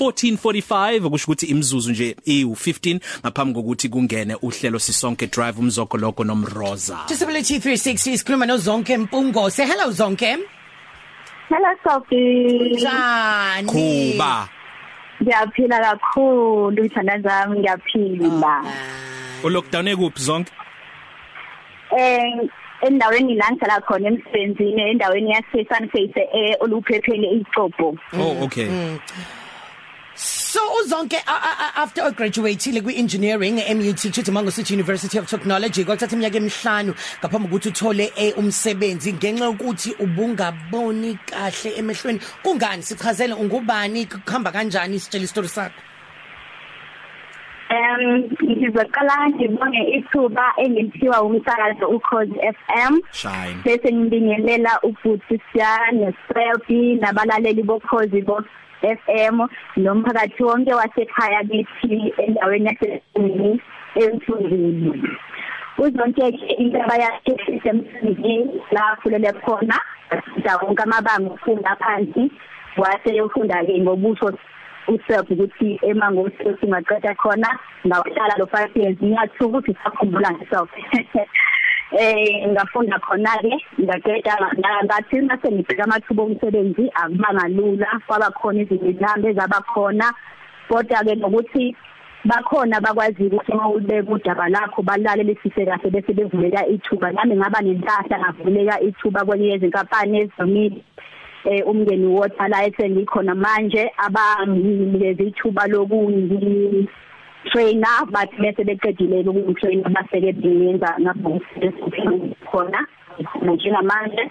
1445 okusho ukuthi imzuzu nje i15 ngaphambi kokuthi kungene uhlelo sisonke drive umzoko lokho nomroza Disability 360 sikhuluma noZonke Mpungo. Say hello Zonke. Hello Sophie. Njani? kuba Ngiyaphila kakhulu ithanda zami ngiyaphila. Ah. u lockdown ekuphi zonke Eh endaweni la ngihlala khona emsebenzini endaweni yase Sunface eh oluphephele iCobo. oh okay So uZonke a- a- a- after graduated kwi engineering eMUT Chithamanga City University of Technology kwathatha iminyaka emihlanu ngaphambi kokuthi uthole eh, umsebenzi ngenxa yokuthi ubungaboni kahle emehlweni. Kungani? Sichazele ungubani? Kuhamba kanjani sitshela istory sakho? Em ngizoqala ngibonge ithuba engilithiwa umsakazo uCause FM. shine bese ngibingelela ubuthi siyane selfie nabalaleli bokhozi bo FM nomphakathi wonke wasekhaya kithi endaweni yasezweni emthunzini uzonke ke indaba yakhe isemthunzini la khulele khona ndawonke amabanga ufunda phansi wase yofunda ke ngobuso uself ukuthi emangosi singaqeda khona ngawuhlala lo 5 years ngiyathuka ukuthi sakhumbula ngiself eh ngafunda khona ke ngaqeda ngathi mase ngibheka amathuba omsebenzi akubanga lula kwaba khona izinto ezaba khona. Kodwa ke nokuthi bakhona bakwazi ukuthi uma ubeka udaba lakho balale lesise kahle bese bevuleka ithuba. Nami ngaba nentahla ngavuleka ithuba kwenye yezinkampani ezimile eh umngeni water la esengikhona manje abanginikeza ithuba lokungi trainer bathi bese beqedile ukungitrainer baseke bengenza ngabonke khona njengamanje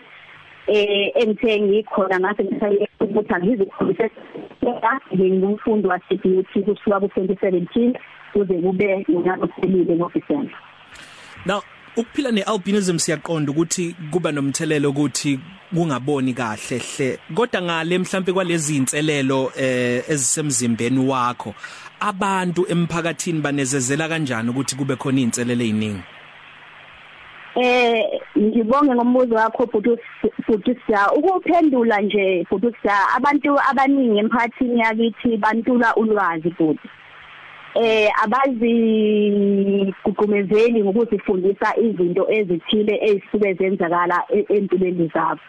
eh engithe ngikhona ngase ngisaye ukuthi angizikhulise ngingumfundi waseBeauty kusuka ku2017 kuze kube ngiyabusebile ngofisini now ukuphila nealbinism siyaqonda ukuthi kuba nomthelelo ukuthi kungaboni kahle hle. Kodwa ngale mhlambe kwalezi inselelo eh ezisemzimbeni wakho abantu emphakathini banezezela kanjani ukuthi kube khona inselele eziningi Eh ngibonge ngombuzo wakho futhi siya ukuphendula nje futhi siya abantu abaningi emphakathini yakithi bantula ulwazi futhi eh abazi kuqumezeli ngokuzifundisa izinto ezithile ezisuke zenzakala empilweni zabo.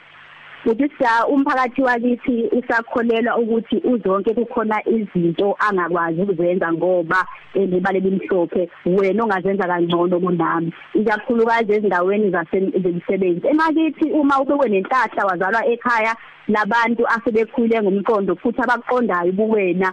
Futhi siya umphakathi wakithi usakholelwa ukuthi uzonke kukhona izinto angakwazi ukuzenza ngoba elibale limhlophe wena ongazenza kangcono kunami. Ikakhulukazi ezindaweni zasemisebenzi emakithi uma ube nenhlahla wazalwa ekhaya labantu asebekhule ngomqondo futhi abaqondayo buwena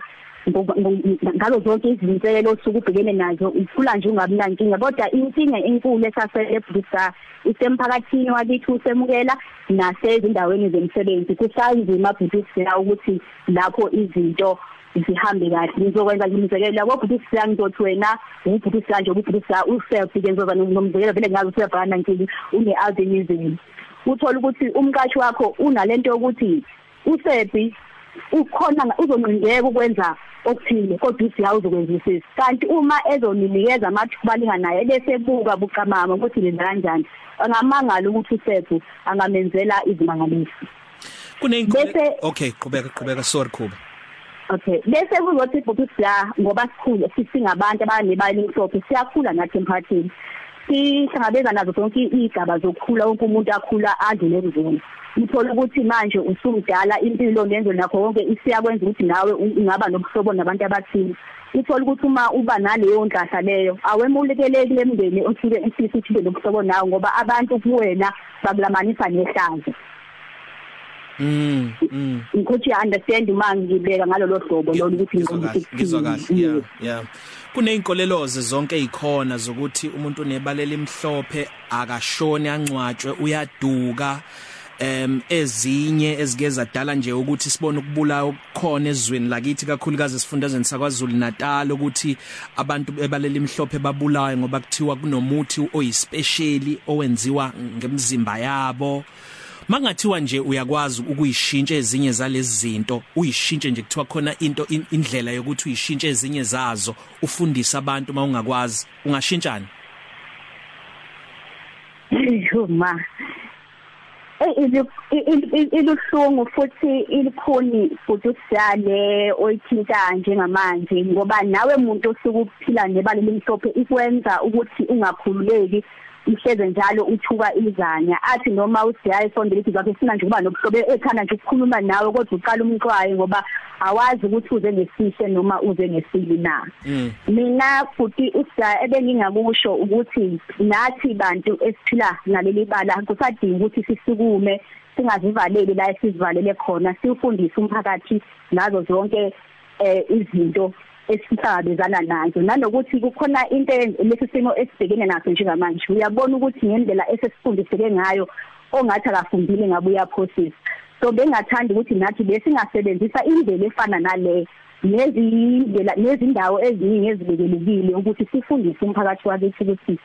ngazo zonke izinselelo osuke ubhekene nazo ukhula nje ungabi nankinga. Kodwa inkinga enkulu esasele Buddha isemphakathini wakithi usemukela nasezindaweni zemsebenzi kusanzima Buddha ukuthi lapho izinto zihambe kahle. Ngizokwenza yabo Buddha ngizothi wena uBuddha nje uBuddha uself ke ngizoba nomzekelo vele ngazi usebhana nkingi une albinism uthola ukuthi umqashi wakho unalento yokuthi usephi ukhona uzonqindeka ukwenza okuthile kodwa usiya uzokwenza kanti uma ezoninikeza amathuba linganayo bese buka buqamama ukuthi lenza kanjani angamangala ukuthi uSephu angamenzela izimangalisi. Kuneyinkolelo okay qhubeka qhubeka. Sorry kuba Okay bese kuzothi futhi siya ngoba sikhule sisingabantu abanebali mhlophe siyakhula nathi emphakathini. Sihlangabeza nazo zonke izigaba zokukhula wonke umuntu akhula adlule ekuzona uthola ukuthi manje usumdala impilo nenzo nakho konke isiyakwenza ukuthi nawe ungaba nobuhlobo nabantu abathile. Uthola ukuthi uma uba naleyo ndlahla leyo awemulekeleki lemndeni osuke isisi ukuthi nobuhlobo nawe ngoba abantu kuwena bakulamanisa nehlazo Mm mm. Ukuthi understand uma ngibeka ngalolu hlobo lolu ukuthi ngizwa kahle yeah yeah. Kuneyinkoleloze zonke ezikhona zokuthi umuntu unebalela imhlophe akashoni ancwatshwe uyaduka. Em ezinye ezike zadala nje ukuthi sibone ukubulawa okukhona ezweni lakithi kakhulukazi esifundazweni sakwaZulu Natal ukuthi abantu bebalela imhlophe babulawe ngoba kuthiwa kunomuthi oyispecially owenziwa ngemzimba yabo. Mangathiwa nje uyakwazi ukuyishintsha ezinye zalezi zinto uyishintshe nje kuthiwa khona into indlela yokuthi uyishintshe ezinye zazo ufundise abantu mawungakwazi ungashintshana? Yuma iluhlungu futhi ilikhuni futhi usale oyithinta njengamanje? Ngoba nawe umuntu osuke uphila nebali limhlophe ikwenza ukuthi ungakhululeki. Ihleze njalo uthuka izanya athi noma usiya esondele ithi bakhe sina nje kuba nobuhlobo ekhanda nje ukukhuluma nawe kodwa uqala umqwayi ngoba awazi ukuthi uze ngesihle noma uze ngesili na Mm. mina futhi usiya ebengingakusho ukuthi nathi bantu esiphila ngaleli bala kusadinga ukuthi sisukume singazivaleli la esizivalele khona siufundise umphakathi ngazo zonke eh izinto esihlangabezana nazo. Nanokuthi kukhona into lesi simo esibhekene naso njengamanje. Uyabona ukuthi ngendlela esesifundiseke ngayo ongathi akafundile ngabe uyaphosisa. So bengathanda ukuthi nathi besingasebenzisa indlela efana nale nezindlela nezindawo eziningi ezibekelekile ukuthi sifundise umphakathi wakithi ukuthi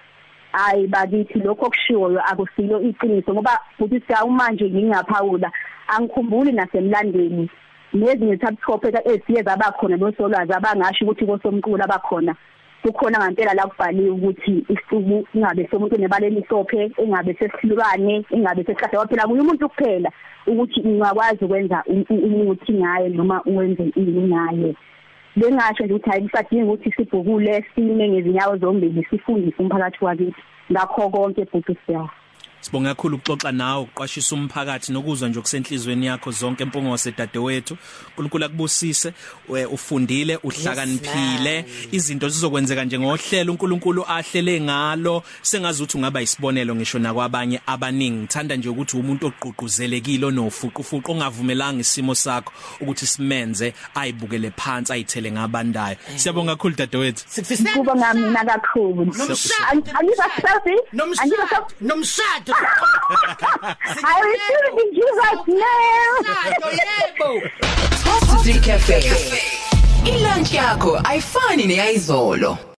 hayi bakithi lokho kushiwoyo akusilo iqiniso. Ngoba futhi siya manje ngingaphawula angikhumbuli nasemlandweni. Nezinye topic esiye zabakhona nosolwazi abangasho ukuthi kosomqulu abakhona. Kukhona ngempela la kubhaliwe ukuthi isicubu ingabe somuntu nebaleni isophe engabe sesilwane engabe sesihlahla waphela kuye umuntu kuphela ukuthi ungakwazi ukwenza umuthi ngaye noma uwenze ini ngaye. Bengasho nje ukuthi hayi kusadinga ukuthi sibhukule sime ngezinyawo zombili sifundise umphakathi wakithi. Ngakho konke futhi siya Sibonga kakhulu ukuxoxa nawe ukuqwashisa umphakathi nokuzwa nje okusenhlizweni yakho zonke empongose dadewethu. uNkulunkulu akubusise we- ufundile uhlakaniphile Yes, izinto zizokwenzeka nje ngohlelo uNkulunkulu ahlele ngalo sengazi ukuthi ungaba isibonelo ngisho nakwabanye abaningi. Ngithanda nje ukuthi umuntu oqhuquzelekile onofuqufuqu ongavumelanga isimo sakho ukuthi simenze ayibukele phansi ayithele ngabandayo. Siyabonga kakhulu dadewethu. sikufisela kuba ngamina kakhulu Nomshado. angiba selfie angiba nomshado nomshado I receive it in Jesus name Nomshado, yebo Top 3 Cafe. Ilunch yakho ayifani neyizolo.